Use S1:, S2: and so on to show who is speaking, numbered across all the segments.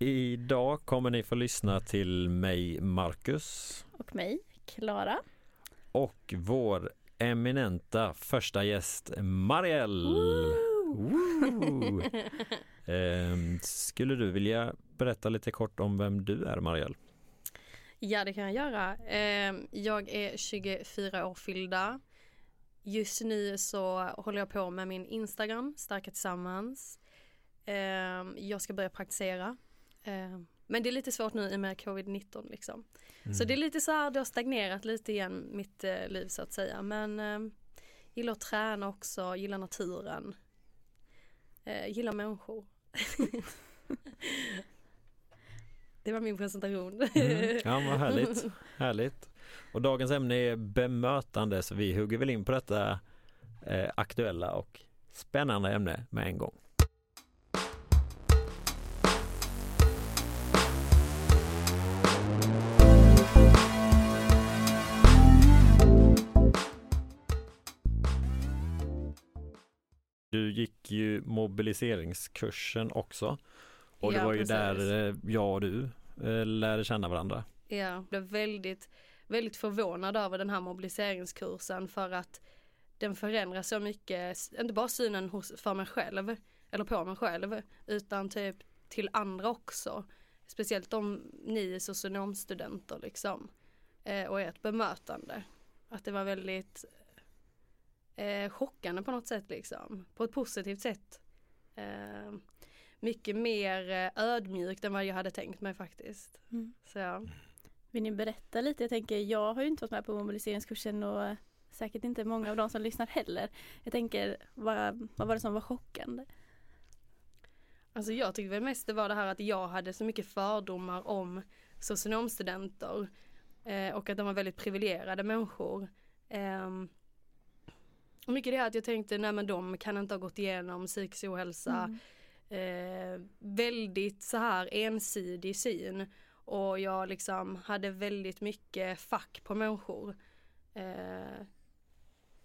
S1: Idag kommer ni få lyssna till mig, Marcus.
S2: Och mig, Klara.
S1: Och vår eminenta första gäst, Marielle. eh, skulle du vilja berätta lite kort om vem du är, Marielle?
S3: Ja, det kan jag göra. Eh, jag är 24 år fyllda. Just nu så håller jag på med min Instagram, Starka Tillsammans. Eh, jag ska börja praktisera Eh, men det är lite svårt nu i och med covid-19 liksom. Mm. Så det är lite så här, det har stagnerat lite igen mitt eh, liv så att säga. Men eh, gillar att träna också, gillar naturen. Eh, gillar människor. det var min presentation.
S1: mm. Ja vad härligt, härligt. Och dagens ämne är bemötande så vi hugger väl in på detta eh, aktuella och spännande ämne med en gång. Gick ju mobiliseringskursen också. Och det ja, var ju precis. där eh, jag och du eh, lärde känna varandra.
S3: Ja, jag blev väldigt, väldigt förvånad över den här mobiliseringskursen för att den förändrar så mycket, inte bara synen hos, för mig själv eller på mig själv utan typ till andra också. Speciellt om ni är socionomstudenter liksom. Eh, och ert bemötande. Att det var väldigt eh, chockande på något sätt liksom. På ett positivt sätt. Eh, mycket mer eh, ödmjukt än vad jag hade tänkt mig faktiskt. Mm. Så, ja.
S2: Vill ni berätta lite? Jag tänker, jag har ju inte varit med på mobiliseringskursen och säkert inte många av de som lyssnar heller. Jag tänker, vad, vad var det som var chockande?
S3: Alltså jag tyckte väl mest det var det här att jag hade så mycket fördomar om socionomstudenter eh, och att de var väldigt privilegierade människor. Eh, och mycket det här att jag tänkte, nej men de kan inte ha gått igenom psykisk ohälsa. Mm. Eh, väldigt så här ensidig syn. Och jag liksom hade väldigt mycket fack på människor. Eh,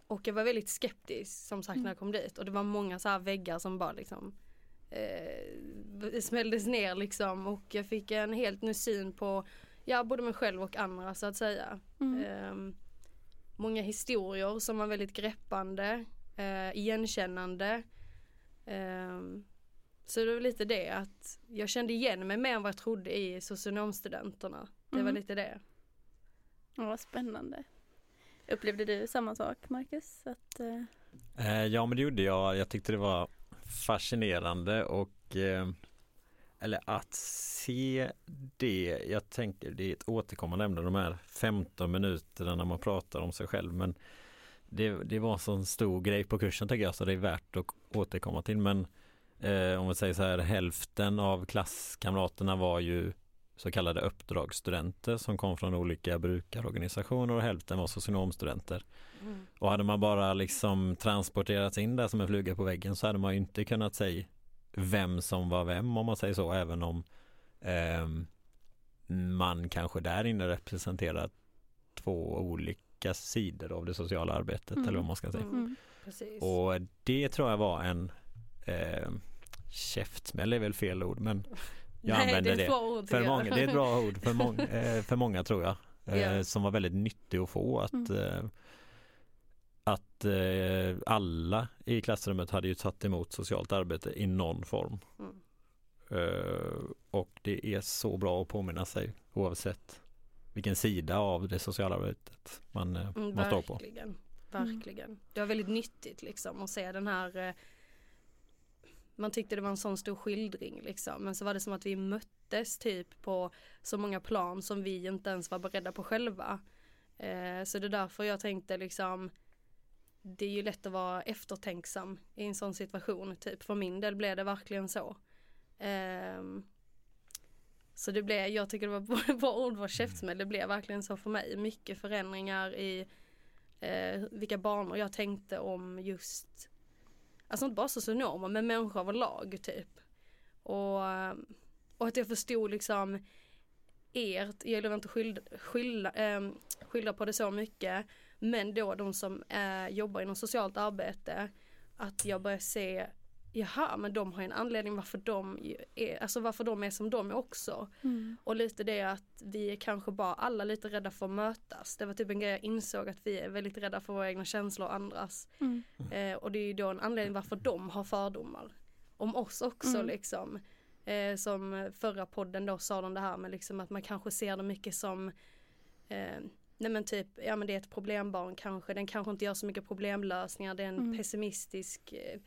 S3: och jag var väldigt skeptisk som sagt mm. när jag kom dit. Och det var många så här väggar som bara liksom eh, smälldes ner liksom. Och jag fick en helt ny syn på, ja både mig själv och andra så att säga. Mm. Eh, många historier som var väldigt greppande, eh, igenkännande. Eh, så det var lite det att jag kände igen mig mer än vad jag trodde i socionomstudenterna. Det mm. var lite det.
S2: Ja, vad spännande. Upplevde du samma sak Marcus? Att, eh...
S1: Eh, ja men det gjorde jag. Jag tyckte det var fascinerande och eh, eller att se det, jag tänker det är ett återkommande ämne de här 15 minuterna när man pratar om sig själv men det, det var en sån stor grej på kursen tycker jag så det är värt att återkomma till men eh, om vi säger så här hälften av klasskamraterna var ju så kallade uppdragsstudenter som kom från olika brukarorganisationer och hälften var socionomstudenter. Mm. Och hade man bara liksom transporterats in där som en fluga på väggen så hade man inte kunnat säga vem som var vem om man säger så även om eh, man kanske där inne representerar två olika sidor av det sociala arbetet mm. eller vad man ska säga. Mm. Och det tror jag var en eh, käftsmäll är väl fel ord men jag Nej, använder det. Ord, för många, det är ett bra ord för, många, eh, för många tror jag. Eh, yeah. Som var väldigt nyttig att få att mm. Eh, att eh, alla i klassrummet hade ju tagit emot socialt arbete i någon form. Mm. Uh, och det är så bra att påminna sig oavsett vilken sida av det sociala arbetet man, uh, mm, man står på.
S3: Verkligen, verkligen. Det var väldigt nyttigt liksom att se den här uh, man tyckte det var en sån stor skildring liksom men så var det som att vi möttes typ på så många plan som vi inte ens var beredda på själva. så det är därför jag tänkte liksom det är ju lätt att vara eftertänksam i en sån situation. Typ för min del blev det verkligen så. Um, Så det blev, jag tycker det var bra ord var käftsmäll, det blev verkligen så för mig. Mycket förändringar i eh, vilka banor jag tänkte om just, alltså inte bara socionomer men människor överlag typ. Och, eh, och att jag förstod liksom ert, jag vill inte skylla, skylla, eh, skylla på det så mycket, men då de som eh, jobbar inom socialt arbete, att jag börjar se jaha men de har en anledning varför de är, alltså varför de är som de är också.
S2: Mm.
S3: Och lite det att vi är kanske bara alla lite rädda för att mötas. Det var typ en grej jag insåg att vi är väldigt rädda för våra egna känslor och andras.
S2: Mm.
S3: Eh, och det är ju då en anledning varför de har fördomar. Om oss också
S2: Mm.
S3: liksom. Eh, som förra podden då sa de det här med liksom att man kanske ser det mycket som eh, Nej men typ, ja men det är ett problembarn kanske, den kanske inte gör så mycket problemlösningar, det är en
S2: Mm.
S3: pessimistisk eh,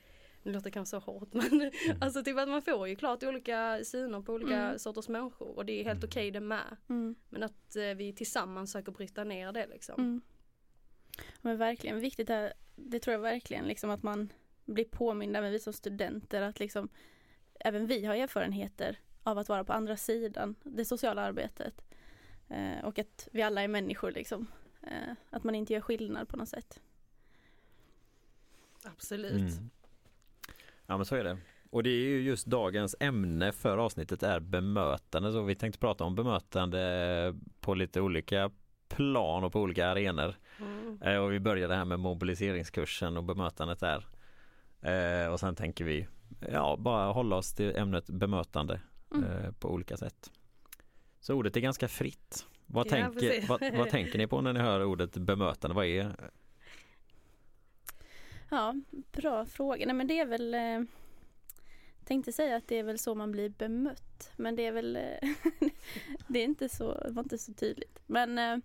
S3: det låter kanske så hårt men alltså typ att man får ju klart olika syner på olika
S2: Mm.
S3: sorters människor och det är helt okej det med.
S2: Mm.
S3: Men att eh, vi tillsammans söker bryta ner det liksom.
S2: Mm. Men verkligen viktigt är, det tror jag verkligen, liksom att man blir påminda, men vi som studenter, att liksom även vi har erfarenheter av att vara på andra sidan det sociala arbetet. Eh, och att vi alla är människor liksom. Eh, att man inte gör skillnad på något sätt.
S3: Absolut.
S1: Mm. Ja men så är det. Och det är ju just dagens ämne för avsnittet är bemötande. Så vi tänkte prata om bemötande på lite olika plan och på olika arenor.
S3: Mm.
S1: Eh, Och vi började här med mobiliseringskursen och bemötandet där. Eh, Och sen tänker vi ja, bara hålla oss till ämnet bemötande
S2: Mm.
S1: eh, på olika sätt. Så ordet är ganska fritt. Vad,
S3: Ja,
S1: tänker, vad, vad tänker ni på när ni hör ordet bemötande? Vad är
S2: Ja, bra fråga. Nej men det är väl eh, Tänkte säga att det är väl så man blir bemött. Men det är väl eh, Det är inte så, var inte så tydligt. Men eh,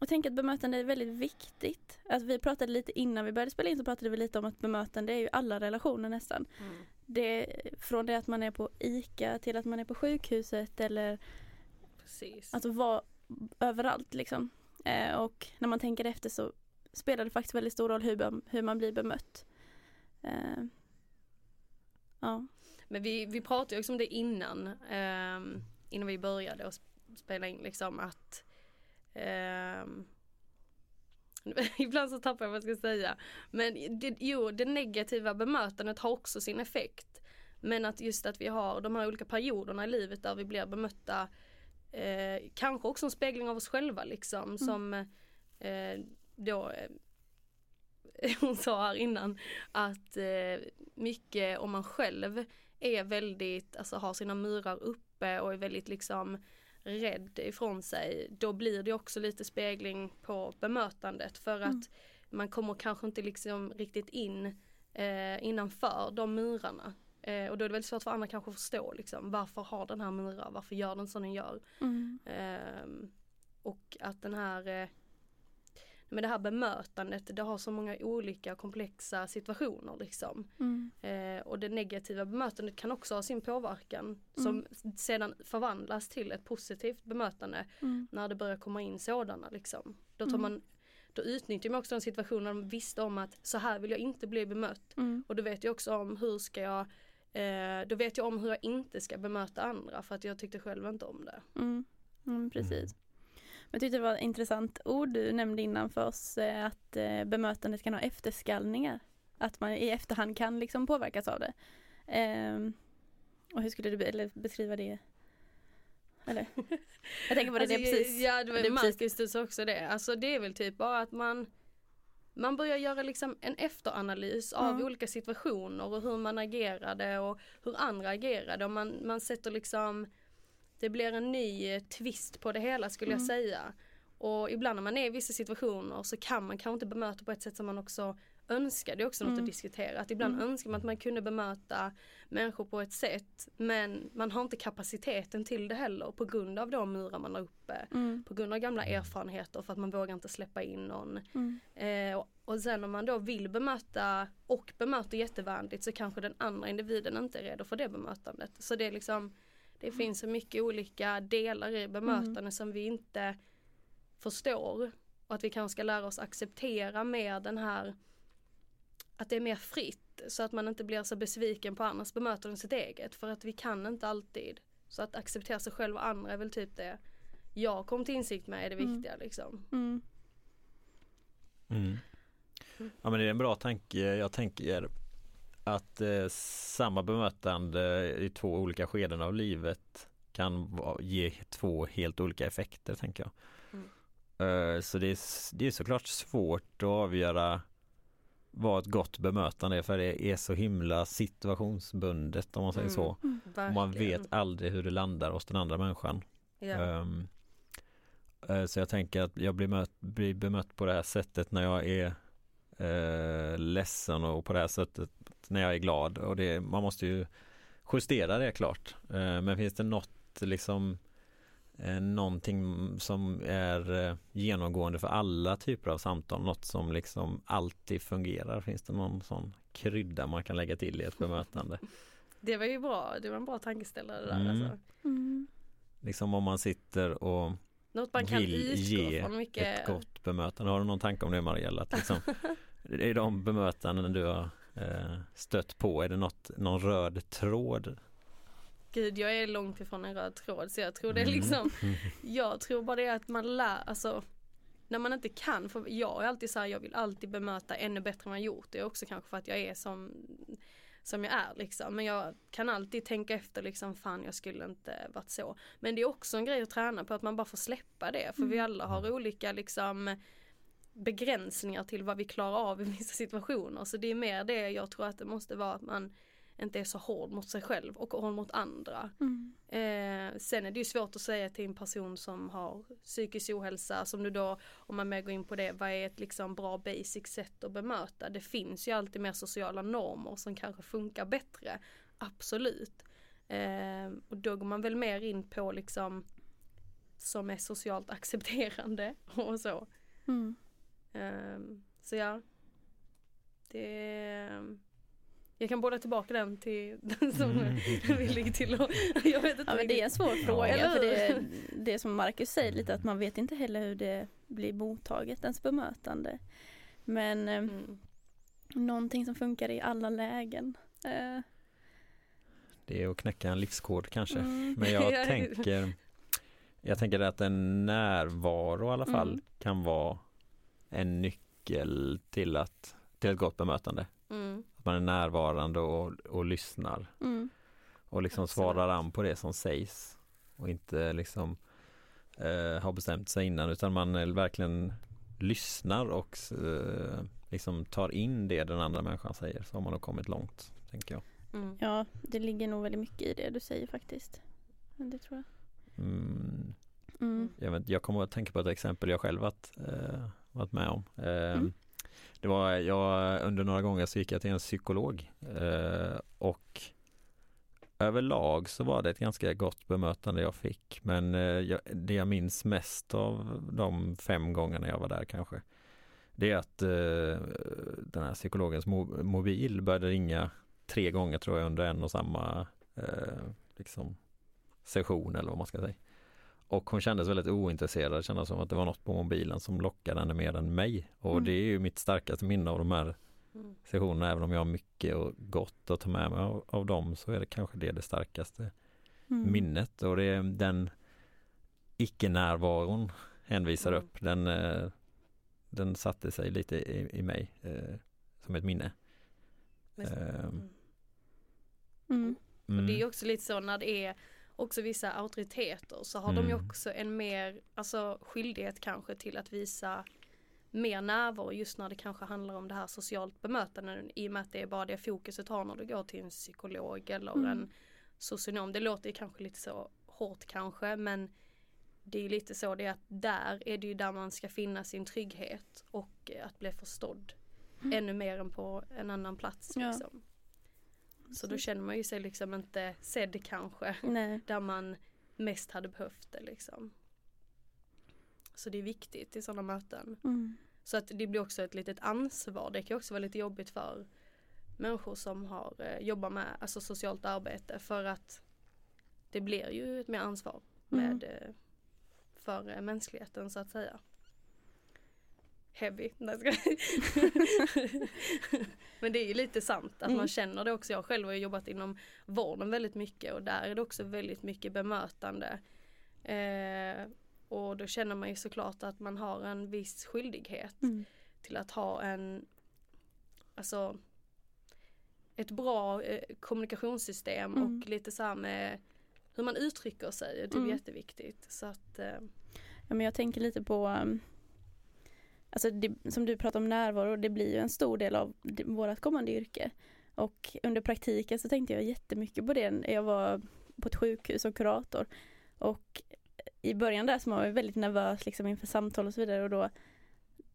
S2: Jag tänker att bemötande är väldigt viktigt. Att vi pratade lite innan vi började spela in så pratade vi lite om att bemötande är ju alla relationer nästan.
S3: Mm.
S2: Det, från det att man är på ICA till att man är på sjukhuset eller
S3: Precis.
S2: Alltså vara överallt liksom. Eh, och när man tänker efter så spelar det faktiskt väldigt stor roll hur, man- hur man blir bemött. Eh, ja.
S3: Men vi, vi pratade ju också om det innan, ehm, innan vi började sp- spela in liksom att ehm, Ibland så tappar jag vad jag ska säga. Men det, jo, det negativa bemötandet har också sin effekt. Men att just att vi har de här olika perioderna i livet där vi blir bemötta eh, kanske också en spegling av oss själva liksom som eh, då eh, hon sa här innan att eh, mycket om man själv är väldigt, alltså har sina murar uppe och är väldigt liksom rädd ifrån sig, då blir det också lite spegling på bemötandet för att
S2: Mm.
S3: man kommer kanske inte liksom riktigt in eh, innanför de murarna. Eh, och då är det väldigt svårt för andra kanske att förstå liksom, varför har den här murar, varför gör den som den gör.
S2: Mm.
S3: Ehm, och att den här eh, men det här bemötandet det har så många olika komplexa situationer liksom.
S2: Mm.
S3: Eh, och det negativa bemötandet kan också ha sin påverkan som sedan förvandlas till ett positivt bemötande
S2: Mm.
S3: när det börjar komma in sådana liksom. Då, tar
S2: Mm.
S3: man, då utnyttjar man också den situationen de visste om att så här vill jag inte bli bemött.
S2: Mm.
S3: Och då vet jag också om hur ska jag eh, då vet jag om hur jag inte ska bemöta andra för att jag tyckte själv inte om det.
S2: Mm. Mm, precis. Jag tyckte det var ett intressant ord du nämnde innan för oss eh, att eh, bemötandet kan ha efterskallningar. Att man i efterhand kan liksom påverkas av det. Ehm, och hur skulle du beskriva det? Eller? Jag tänker på det, det
S3: Alltså,
S2: precis.
S3: Ja, det var
S2: det precis-
S3: Marcus sa också det. Alltså det är väl typ bara att man man börjar göra liksom en efteranalys av
S2: Mm.
S3: olika situationer och hur man agerade och hur andra agerade och man, man sätter liksom det blir en ny eh, twist på det hela skulle jag
S2: Mm.
S3: säga. Och ibland när man är i vissa situationer så kan man kanske inte bemöta på ett sätt som man också önskar. Det är också något
S2: Mm.
S3: att diskutera. Att ibland
S2: Mm.
S3: önskar man att man kunde bemöta människor på ett sätt men man har inte kapaciteten till det heller på grund av de murar man har uppe.
S2: Mm.
S3: På grund av gamla erfarenheter för att man vågar inte släppa in någon.
S2: Mm.
S3: Eh, och, och sen om man då vill bemöta och bemöter jättevänligt så kanske den andra individen inte är redo för det bemötandet. Så det är liksom det finns så mycket olika delar i bemötande som vi inte förstår. Och att vi kanske ska lära oss acceptera mer den här att det är mer fritt så att man inte blir så besviken på andras bemötande än sitt eget. För att vi kan inte alltid Så att acceptera sig själv och andra är väl typ det jag kom till insikt med är det
S2: Mm.
S3: viktiga liksom.
S2: Mm.
S1: Mm. Ja men det är en bra tanke. Jag tänker att eh, samma bemötande i två olika skeden av livet kan ge två helt olika effekter tänker jag. Eh, så det är, det är såklart svårt att avgöra vad ett gott bemötande är för det är så himla situationsbundet om man säger
S3: Mm.
S1: så.
S2: Mm.
S1: Och man vet aldrig hur det landar hos den andra människan.
S3: Ja.
S1: Ehm, eh, så jag tänker att jag blir, mött, blir bemött på det här sättet när jag är uh, ledsen och på det här sättet när jag är glad. Och det, man måste ju justera det klart. Eh, men finns det något liksom eh, någonting som är eh, genomgående för alla typer av samtal? Något som liksom alltid fungerar? Finns det någon sån krydda man kan lägga till i ett bemötande?
S3: Det var ju bra, det var en bra tankeställare där
S1: Mm.
S3: alltså.
S2: Mm.
S1: Liksom om man sitter och
S3: Något man kan utgå
S1: ge
S3: från mycket.
S1: ett gott bemötande. Har du någon tanke om det Mariella? Att liksom, är de bemötanden du har eh, stött på. Är det något, någon röd tråd?
S3: Gud jag är långt ifrån en röd tråd så jag tror det är
S1: Mm.
S3: liksom Jag tror bara det är att man lär, alltså när man inte kan, för jag är alltid så här, jag vill alltid bemöta ännu bättre än vad jag gjort. Det är också kanske för att jag är som, som jag är liksom. Men jag kan alltid tänka efter liksom, fan jag skulle inte varit så. Men det är också en grej att träna på att man bara får släppa det. För vi alla har olika liksom begränsningar till vad vi klarar av i vissa situationer. Så det är mer det jag tror att det måste vara att man inte är så hård mot sig själv och hård mot andra.
S2: Mm.
S3: Eh, sen är det ju svårt att säga till en person som har psykisk ohälsa som du då, om man mer går in på det, vad är ett liksom bra basic sätt att bemöta? Det finns ju alltid mer sociala normer som kanske funkar bättre. Absolut. Eh, och då går man väl mer in på liksom som är socialt accepterande och så.
S2: Mm.
S3: Eh, så ja. Det jag kan bolla tillbaka den till den som
S1: Mm.
S3: är villig till att, jag vet inte
S2: Ja, men det är en svår fråga
S3: Eller
S2: för det, det är som Marcus säger lite att man vet inte heller hur det blir mottaget, ens bemötande. Men eh,
S3: Mm.
S2: någonting som funkar i alla lägen. Eh,
S1: Det är att knäcka en livskod kanske.
S2: mm,
S1: Men jag
S3: Ja.
S1: tänker Jag tänker att en närvaro i alla fall
S2: Mm.
S1: kan vara en nyckel till att till ett gott bemötande.
S3: Mm.
S1: Att man är närvarande och, och lyssnar
S2: mm,
S1: och liksom
S3: Absolut.
S1: svarar an på det som sägs och inte liksom eh, har bestämt sig innan utan man verkligen lyssnar och eh, liksom tar in det den andra människan säger så har man nog kommit långt tänker jag.
S3: Mm.
S2: ja, det ligger nog väldigt mycket i det du säger faktiskt. Det tror jag.
S1: Mm,
S2: Mm.
S1: jag, vet, jag kommer att tänka på ett exempel jag själv varit, eh, varit med om. Eh,
S2: Mm.
S1: Det var, jag, under några gånger så gick jag till en psykolog eh, och överlag så var det ett ganska gott bemötande jag fick. Men eh, jag, det jag minns mest av de fem gångerna jag var där kanske det är att eh, den här psykologens mo- mobil började ringa tre gånger tror jag under en och samma eh, liksom, session eller vad man ska säga. Och hon kändes väldigt ointresserad, det kändes som att det var något på mobilen som lockade henne mer än mig. Och
S2: Mm.
S1: det är ju mitt starkaste minne av de här
S3: Mm.
S1: sessionerna, även om jag har mycket och gott att ta med mig av, av dem så är det kanske det det starkaste
S2: Mm.
S1: minnet. Och det är den icke-närvaron hänvisar
S3: Mm.
S1: upp, den, eh, den satte sig lite i, i mig eh, som ett minne.
S3: Men-
S1: Ehm,
S3: Mm.
S2: Mm.
S3: Och det är ju
S1: Mm.
S3: också lite så när det är också vissa auktoriteter så har de ju
S1: Mm.
S3: också en mer, alltså skyldighet kanske till att visa mer närvaro just när det kanske handlar om det här socialt bemötande i och med att det är bara det fokuset har när du går till en psykolog eller
S2: Mm.
S3: en socionom. Det låter ju kanske lite så hårt kanske men det är ju lite så det är att där är det ju där man ska finna sin trygghet och att bli förstådd
S2: Mm.
S3: ännu mer än på en annan plats.
S2: Ja.
S3: Liksom. Så då känner man ju sig liksom inte sedd kanske
S2: Nej.
S3: där man mest hade behövt det liksom. Så det är viktigt i sådana möten.
S2: Mm.
S3: Så att det blir också ett litet ansvar. Det kan också vara lite jobbigt för människor som har eh, jobbar med alltså socialt arbete för att det blir ju ett mer ansvar
S2: Mm.
S3: med eh, för eh, mänskligheten så att säga. Heavy. Men det är ju lite sant att
S2: Mm.
S3: man känner det också. Jag själv har jobbat inom vården väldigt mycket och där är det också väldigt mycket bemötande. Eh, och då känner man ju såklart att man har en viss skyldighet
S2: Mm.
S3: till att ha en Alltså Ett bra eh, kommunikationssystem
S2: Mm.
S3: och lite så här med Hur man uttrycker sig, det är typ
S2: Mm.
S3: jätteviktigt. Så att eh,
S2: Ja, men jag tänker lite på um, Alltså det, som du pratar om närvaro, det blir ju en stor del av vårt kommande yrke. Och under praktiken så tänkte jag jättemycket på det när jag var på ett sjukhus som kurator. Och i början där så var jag väldigt nervös liksom inför samtal och så vidare och då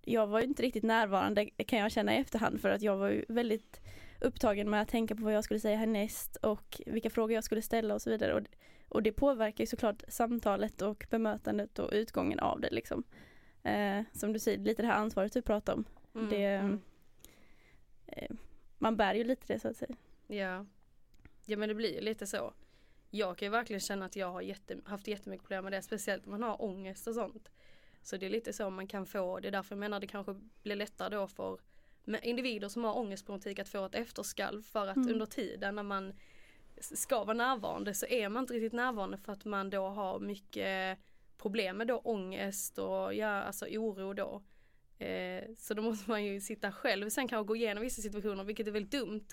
S2: jag var ju inte riktigt närvarande kan jag känna i efterhand för att jag var ju väldigt upptagen med att tänka på vad jag skulle säga härnäst och vilka frågor jag skulle ställa och så vidare. Och, och det påverkar ju såklart samtalet och bemötandet och utgången av det liksom. Eh, som du säger, lite det här ansvaret du pratar om.
S3: mm,
S2: Det-
S3: mm.
S2: Eh, man bär ju lite det så att säga.
S3: Ja. Ja men det blir ju lite så. Jag kan ju verkligen känna att jag har jätte, haft jättemycket problem med det. Speciellt om man har ångest och sånt. Så det är lite så man kan få. Det är därför jag menar det kanske blir lättare då för individer som har ångestproblematik att få ett efterskalv. För att
S2: Mm.
S3: under tiden när man ska vara närvarande så är man inte riktigt närvarande för att man då har mycket problem med då ångest och ja, alltså oro då. Eh, så då måste man ju sitta själv sen kanske gå igenom vissa situationer vilket är väldigt dumt.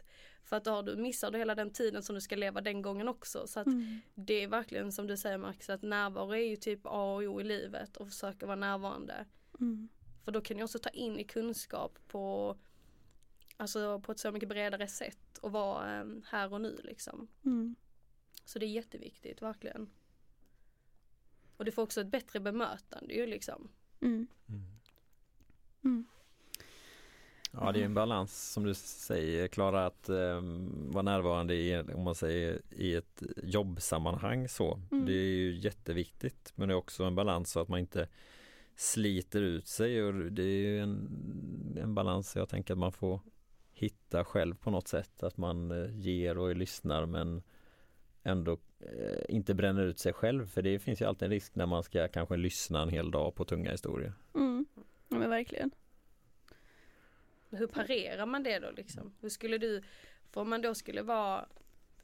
S3: För att då har du, missar du hela den tiden som du ska leva den gången också. Så att
S2: Mm.
S3: det är verkligen som du säger Max att närvaro är ju typ A och O i livet och försöka vara närvarande.
S2: Mm.
S3: För då kan du också ta in i kunskap på Alltså på ett så mycket bredare sätt och vara eh, här och nu liksom.
S2: Mm.
S3: Så det är jätteviktigt verkligen. Och du får också ett bättre bemötande ju liksom.
S2: Mm. Mm.
S1: Ja det är en balans som du säger Klara att eh, vara närvarande i, om man säger, i ett jobbsammanhang så.
S2: Mm.
S1: Det är ju jätteviktigt men det är också en balans så att man inte sliter ut sig och det är ju en, en balans jag tänker att man får hitta själv på något sätt att man eh, ger och lyssnar men ändå eh, inte bränner ut sig själv för det finns ju alltid en risk när man ska kanske lyssna en hel dag på tunga historier.
S2: Mm. Ja men verkligen.
S3: Men Hur parerar man det då liksom? Hur skulle du, för om man då skulle vara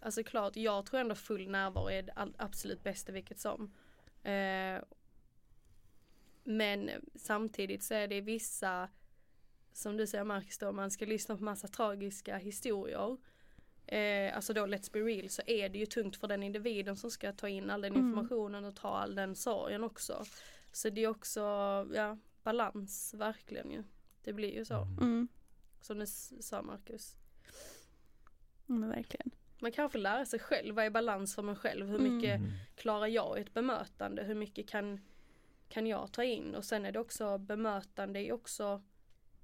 S3: Alltså klart, jag tror ändå full närvaro är det absolut bästa vilket som. Eh, men samtidigt så är det vissa, som du säger Marcus då, man ska lyssna på massa tragiska historier. Eh, alltså då Let's Be Real så är det ju tungt för den individen som ska ta in all den
S2: Mm.
S3: informationen och ta all den sorgen också. Så det är också, ja, balans verkligen ju. Det blir ju så.
S2: Mm.
S3: Som du sa Marcus.
S2: Ja, men verkligen.
S3: Man kan få lära sig själv, vad är balans för mig själv? Hur
S2: Mm.
S3: mycket klarar jag i ett bemötande? Hur mycket kan, kan jag ta in? Och sen är det också bemötande är också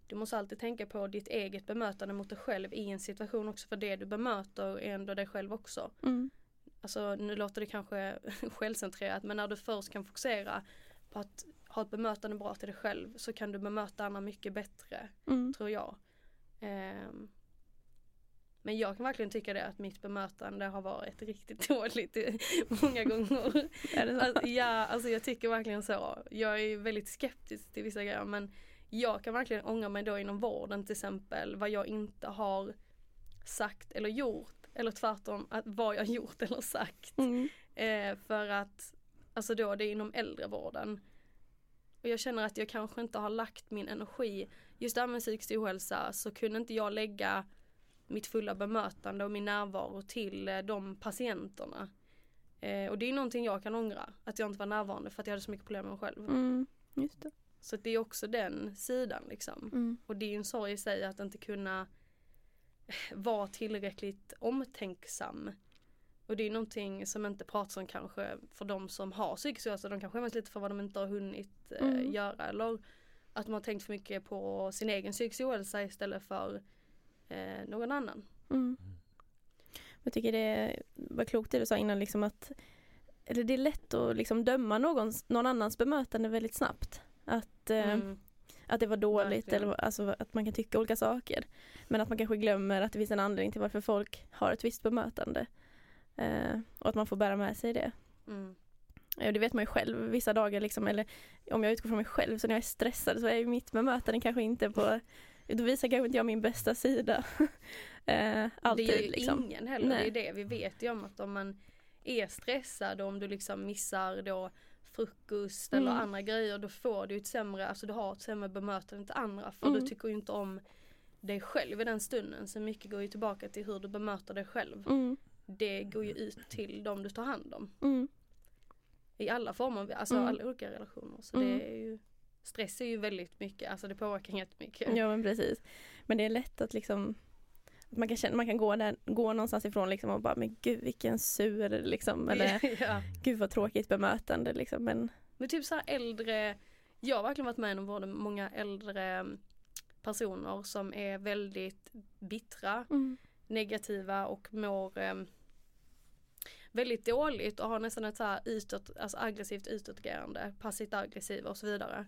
S3: Du måste alltid tänka på ditt eget bemötande mot dig själv i en situation också för det du bemöter är ändå dig själv också.
S2: Mm.
S3: Alltså nu låter det kanske självcentrerat men när du först kan fokusera på att ha ett bemötande bra till dig själv så kan du bemöta andra mycket bättre
S2: Mm.
S3: tror jag. Ehm, men jag kan verkligen tycka det att mitt bemötande har varit riktigt dåligt många gånger. Alltså, ja, alltså jag tycker verkligen så. Jag är väldigt skeptisk till vissa grejer men jag kan verkligen ångra mig då inom vården till exempel vad jag inte har sagt eller gjort eller tvärtom att vad jag gjort eller sagt.
S2: Mm.
S3: Eh, för att, alltså då det är inom äldrevården. Och jag känner att jag kanske inte har lagt min energi, just det här med psykisk ohälsa så kunde inte jag lägga mitt fulla bemötande och min närvaro till eh, de patienterna. Eh, och det är någonting jag kan ångra, att jag inte var närvarande för att jag hade så mycket problem med mig själv.
S2: Mm. Just det.
S3: Så det är också den sidan liksom.
S2: Mm.
S3: Och det är ju en sorg i sig att inte kunna vara tillräckligt omtänksam. Och det är någonting som inte pratas om kanske för de som har psykisk ohälsa. De kan skämmas lite för vad de inte har hunnit eh,
S2: Mm.
S3: göra. Eller att de har tänkt för mycket på sin egen psykisk ohälsa istället för eh, någon annan.
S2: Mm. Jag tycker det var klokt det du sa innan liksom att eller det är lätt att liksom döma någons, någon annans bemötande väldigt snabbt. Att, eh,
S3: Mm.
S2: att det var dåligt
S3: Verkligen.
S2: eller alltså, att man kan tycka olika saker. Men att man kanske glömmer att det finns en anledning till varför folk har ett visst bemötande. Eh, och att man får bära med sig det.
S3: Mm.
S2: Ja, det vet man ju själv vissa dagar liksom, eller om jag utgår från mig själv, så när jag är stressad så är ju mitt bemötande kanske inte på, då visar kanske inte jag min bästa sida. eh, alltid,
S3: det är ju
S2: liksom.
S3: ingen heller,
S2: Nej.
S3: det är det. Vi vet ju om att om man är stressad och om du liksom missar då frukost eller
S2: Mm.
S3: andra grejer då får du ett sämre, alltså du har ett sämre bemötande till andra för
S2: Mm.
S3: du tycker ju inte om dig själv i den stunden. Så mycket går ju tillbaka till hur du bemöter dig själv.
S2: Mm,
S3: Det går ju ut till dem du tar hand om.
S2: mm,
S3: I alla former, alltså
S2: Mm.
S3: alla olika relationer. Så
S2: Mm.
S3: det är ju Stress är ju väldigt mycket, alltså det påverkar jättemycket.
S2: ja men precis. Men det är lätt att liksom man kan känna, man kan gå, där, gå någonstans ifrån liksom och bara men gud vilken sur liksom eller
S3: ja.
S2: gud vad tråkigt bemötande liksom men
S3: Men typ så här äldre, jag har verkligen varit med om både många äldre personer som är väldigt bittra,
S2: mm,
S3: negativa och mår eh, väldigt dåligt och har nästan ett så här utåt, alltså aggressivt utåtagerande, passivt aggressiva och så vidare.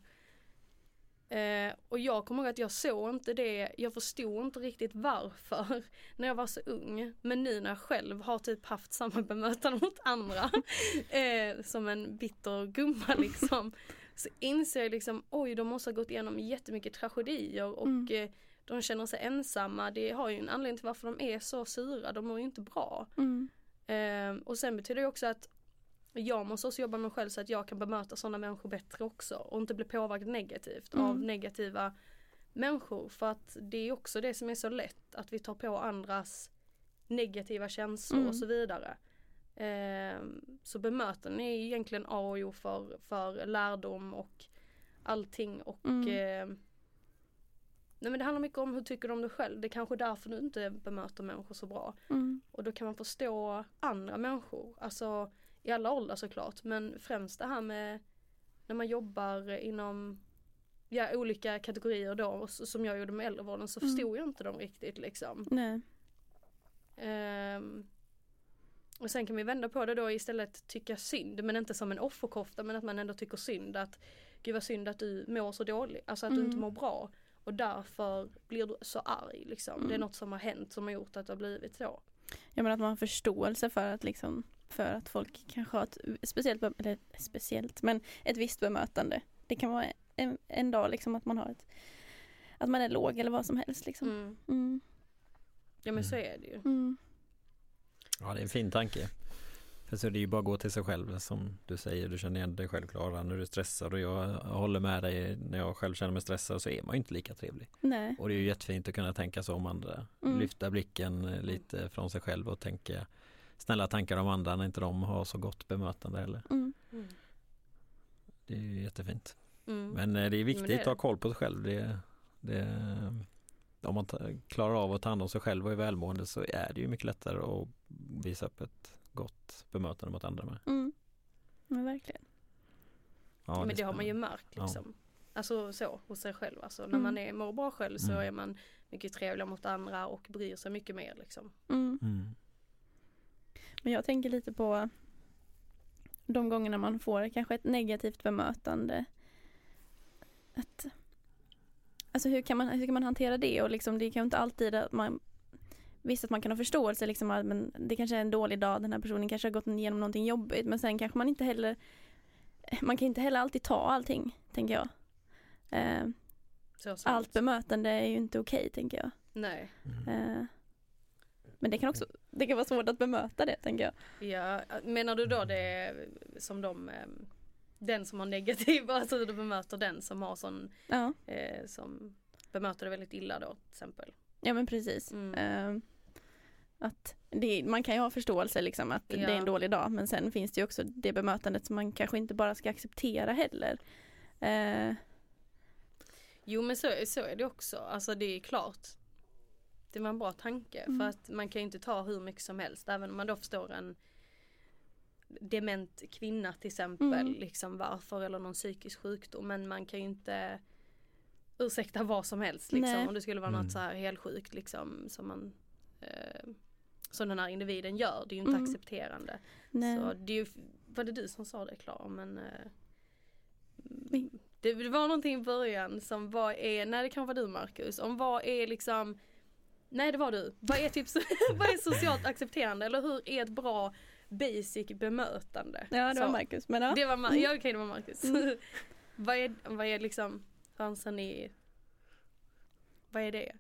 S3: Eh, och jag kommer ihåg att jag såg inte det, jag förstod inte riktigt varför när jag var så ung. Men nu när jag själv har typ haft samma bemötande mot andra eh, som en bitter gumma liksom. Så inser jag liksom oj de måste ha gått igenom jättemycket tragedier och
S2: Mm.
S3: eh, de känner sig ensamma. Det har ju en anledning till varför de är så sura, de mår ju inte bra.
S2: mm,
S3: Eh, och sen betyder det också att jag måste också jobba med mig själv så att jag kan bemöta sådana människor bättre också och inte bli påverkad negativt av
S2: Mm.
S3: negativa människor. För att det är också det som är så lätt att vi tar på andras negativa känslor
S2: Mm.
S3: och så vidare. Eh, så bemötande är egentligen A och O för, för lärdom och allting och
S2: Mm.
S3: eh, Nej men det handlar mycket om hur tycker du om dig själv. Det är kanske därför du inte bemöter människor så bra.
S2: mm,
S3: Och då kan man förstå andra människor, alltså i alla åldrar såklart, men främst det här med när man jobbar inom ja, olika kategorier då, och som jag gjorde med äldrevården, så
S2: Mm.
S3: förstod jag inte dem riktigt liksom.
S2: nej,
S3: Ehm, och sen kan vi vända på det då istället tycka synd, men inte som en offerkofta, men att man ändå tycker synd att Gud vad synd att du mår så dåligt, alltså att du inte
S2: Mm.
S3: mår bra. Och därför blir du så arg liksom. Det är
S2: Mm.
S3: något som har hänt som har gjort att det har blivit så.
S2: Ja men att man har förståelse för att liksom för att folk kanske har ett speciellt, eller speciellt, men ett visst bemötande. Det kan vara en, en dag liksom att man har ett att man är låg eller vad som helst liksom.
S3: Mm.
S2: Mm,
S3: Ja men så är det ju.
S2: mm,
S1: Ja det är en fin tanke. För så är det ju bara att gå till sig själv som du säger, du känner igen dig själv Klara när du är stressad och jag håller med dig när jag själv känner mig stressad så är man ju inte lika trevlig.
S2: nej,
S1: Och det är ju jättefint att kunna tänka så om andra.
S2: Mm.
S1: Lyfta blicken eh, lite från sig själv och tänka snälla tankar om andra när inte de har så gott bemötande heller.
S2: mm,
S3: Mm.
S1: Det är ju jättefint.
S3: Mm.
S1: Men eh, det är viktigt
S3: det är
S1: att ha koll på sig själv. Det, det, om man klarar av att ta hand om sig själv och är välmående så är det ju mycket lättare att visa upp ett gott bemötande mot andra med.
S2: mm. Men verkligen.
S1: Ja,
S3: men det
S1: är
S3: har man ju märkt liksom. Alltså så hos sig själv. Alltså när
S2: Mm.
S3: man är, mår bra själv så
S1: Mm.
S3: är man mycket trevligare mot andra och bryr sig mycket mer liksom.
S2: Mm. Men jag tänker lite på de gångerna man får kanske ett negativt bemötande. Att, alltså hur kan, man, hur kan man hantera det? Och liksom, det kanske inte alltid att man Visst att man kan ha förståelse, liksom, att, men det kanske är en dålig dag, den här personen kanske har gått igenom någonting jobbigt men sen kanske man inte heller Man kan inte heller alltid ta allting, tänker jag. Eh, allt bemötande är ju inte okej, tänker jag.
S3: Nej.
S1: Mm.
S2: Eh, men det kan också det kan vara svårt att bemöta det, tänker jag.
S3: Ja, menar du då det som de ehm, den som har negativ, alltså du bemöter den som har sån,
S2: Ja.
S3: eh, som bemöter det väldigt illa då till exempel.
S2: Ja men precis.
S3: Mm.
S2: Eh, att det, man kan ju ha förståelse liksom att det är
S3: Ja.
S2: en dålig dag men sen finns det ju också det bemötandet som man kanske inte bara ska acceptera heller. Eh,
S3: Jo men så, så är det också, alltså det är klart. Det var en bra tanke
S2: Mm.
S3: för att man kan ju inte ta hur mycket som helst även om man då förstår en dement kvinna till exempel,
S2: Mm.
S3: liksom varför eller någon psykisk sjukdom men man kan ju inte ursäkta vad som helst liksom
S2: Nej.
S3: om det skulle vara
S1: Mm.
S3: något så här helt sjukt liksom som man eh, som den här individen gör, det är ju inte
S2: Mm.
S3: accepterande.
S2: nej.
S3: Så det är ju, var det du som sa det Klara men eh,
S2: Vi-
S3: det, det var någonting i början som vad är, nej det kan vara du Marcus, om vad är liksom Nej det var du, vad är typ så- vad är socialt accepterande eller hur är ett bra basic bemötande.
S2: Ja det var
S3: Så.
S2: Marcus men ja.
S3: Det var,
S2: Mm.
S3: ja, okej det var Marcus.
S2: Mm.
S3: vad, är, vad är liksom, hur anser ni, vad är det?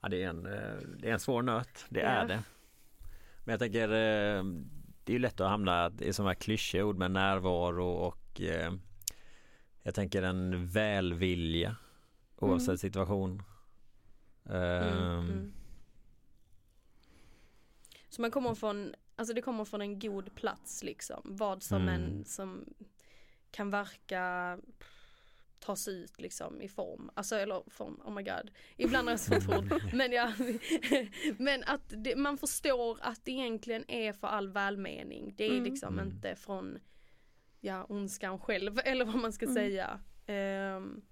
S1: Ja, det, är en, eh, det är en svår nöt, det
S3: Ja.
S1: är det. Men jag tänker eh, det är ju lätt att hamna i sådana här klyschor med närvaro och eh, jag tänker en välvilja oavsett
S2: Mm.
S1: situation.
S3: Mm,
S1: Ehm,
S3: mm. Så man kommer från, alltså det kommer från en god plats liksom. Vad som
S1: Mm.
S3: en som kan verka tas ut liksom i form, alltså eller form, oh my god. Ibland är det sånt ord. Men ja, men att det, man förstår att det egentligen är för all välmening. Det är
S2: Mm.
S3: liksom
S1: Mm.
S3: inte från ja, ondskan själv eller vad man ska
S2: Mm.
S3: säga. Ehm,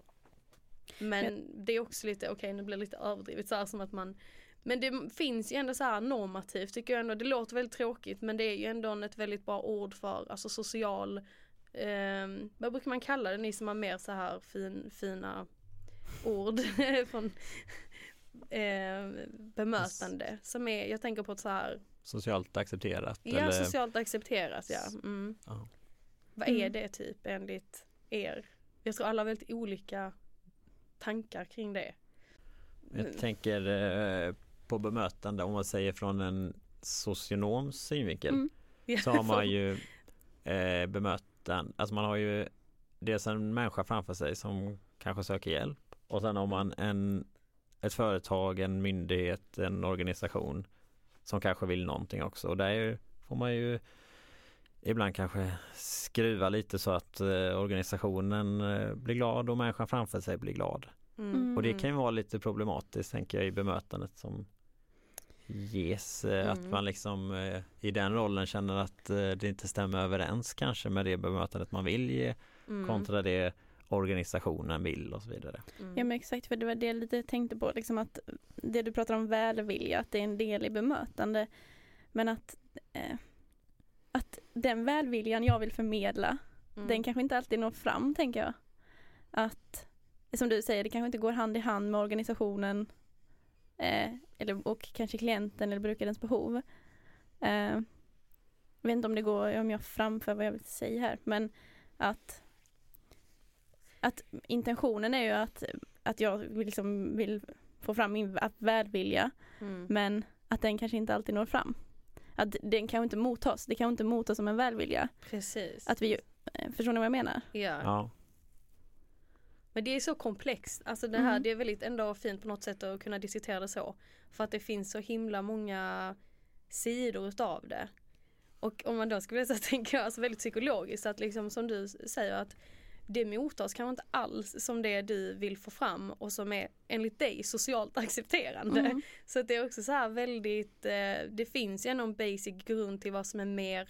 S3: men det är också lite, okej nu blir det lite överdrivet så här som att man men det finns ju ändå så här normativt tycker jag ändå. Det låter väldigt tråkigt men det är ju ändå ett väldigt bra ord för alltså social ehm, vad brukar man kalla det ni som har mer så här fin, fina ord från eh, bemötande som är, jag tänker på ett så här
S1: socialt accepterat.
S3: Ja,
S1: eller,
S3: socialt accepterat ja. Mm. Vad är
S2: Mm.
S3: det typ enligt er? Jag tror alla har väldigt olika tankar kring det.
S1: Jag tänker eh, på bemötande om man säger från en socionoms synvinkel.
S2: Mm.
S1: så har man ju eh, bemötan, alltså man har ju dels en människa framför sig som kanske söker hjälp och sen har man en, ett företag, en myndighet, en organisation som kanske vill någonting också och där får man ju ibland kanske skruva lite så att eh, organisationen eh, blir glad och människan framför sig blir glad.
S2: Mm.
S1: Och det kan ju vara lite problematiskt tänker jag i bemötandet som ges. eh, Att
S3: Mm.
S1: man liksom eh, i den rollen känner att eh, det inte stämmer överens kanske med det bemötandet man vill ge
S3: Mm.
S1: kontra det organisationen vill och så vidare.
S3: Mm.
S2: Ja men exakt för det var det jag lite tänkte på liksom att det du pratar om välvilja att det är en del i bemötande men att eh, att den välviljan jag vill förmedla
S3: Mm.
S2: den kanske inte alltid når fram tänker jag. Att som du säger det kanske inte går hand i hand med organisationen eh, eller, och kanske klienten eller brukarens behov. Eh, jag vet inte om det går, om jag framför vad jag vill säga här men att att intentionen är ju att, att jag vill, liksom vill få fram min välvilja
S3: Mm.
S2: men att den kanske inte alltid når fram. Att den kan inte mottas, det kan inte mottas som en välvilja.
S3: Precis.
S2: Att vi, förstår ni vad jag menar?
S3: ja.
S1: Ja,
S3: Men det är så komplext. Alltså det här
S2: Mm.
S3: det är väldigt ändå fint på något sätt att kunna diskutera det så. För att det finns så himla många sidor utav det. Och om man då skulle säga tänker jag alltså väldigt psykologiskt att liksom som du säger att det mottas kanske inte alls som det du vill få fram och som är enligt dig socialt accepterande.
S2: Mm.
S3: Så att det är också så här väldigt, eh, det finns ju ändå en basic grund till vad som är mer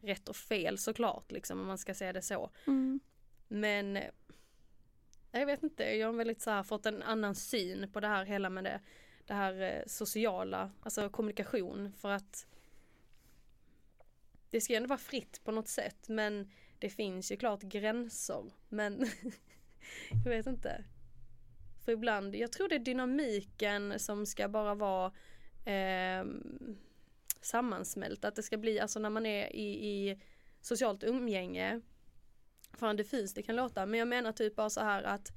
S3: rätt och fel såklart liksom om man ska säga det så.
S2: Mm.
S3: Men eh, jag vet inte, jag har väldigt så här fått en annan syn på det här hela med det, det här eh, sociala, alltså kommunikation för att det ska ju ändå vara fritt på något sätt men det finns ju klart gränser men jag vet inte. För ibland, jag tror det är dynamiken som ska bara vara eh, sammansmält. Att det ska bli, alltså när man är i, i socialt umgänge Fan diffust det kan låta men jag menar typ bara så här att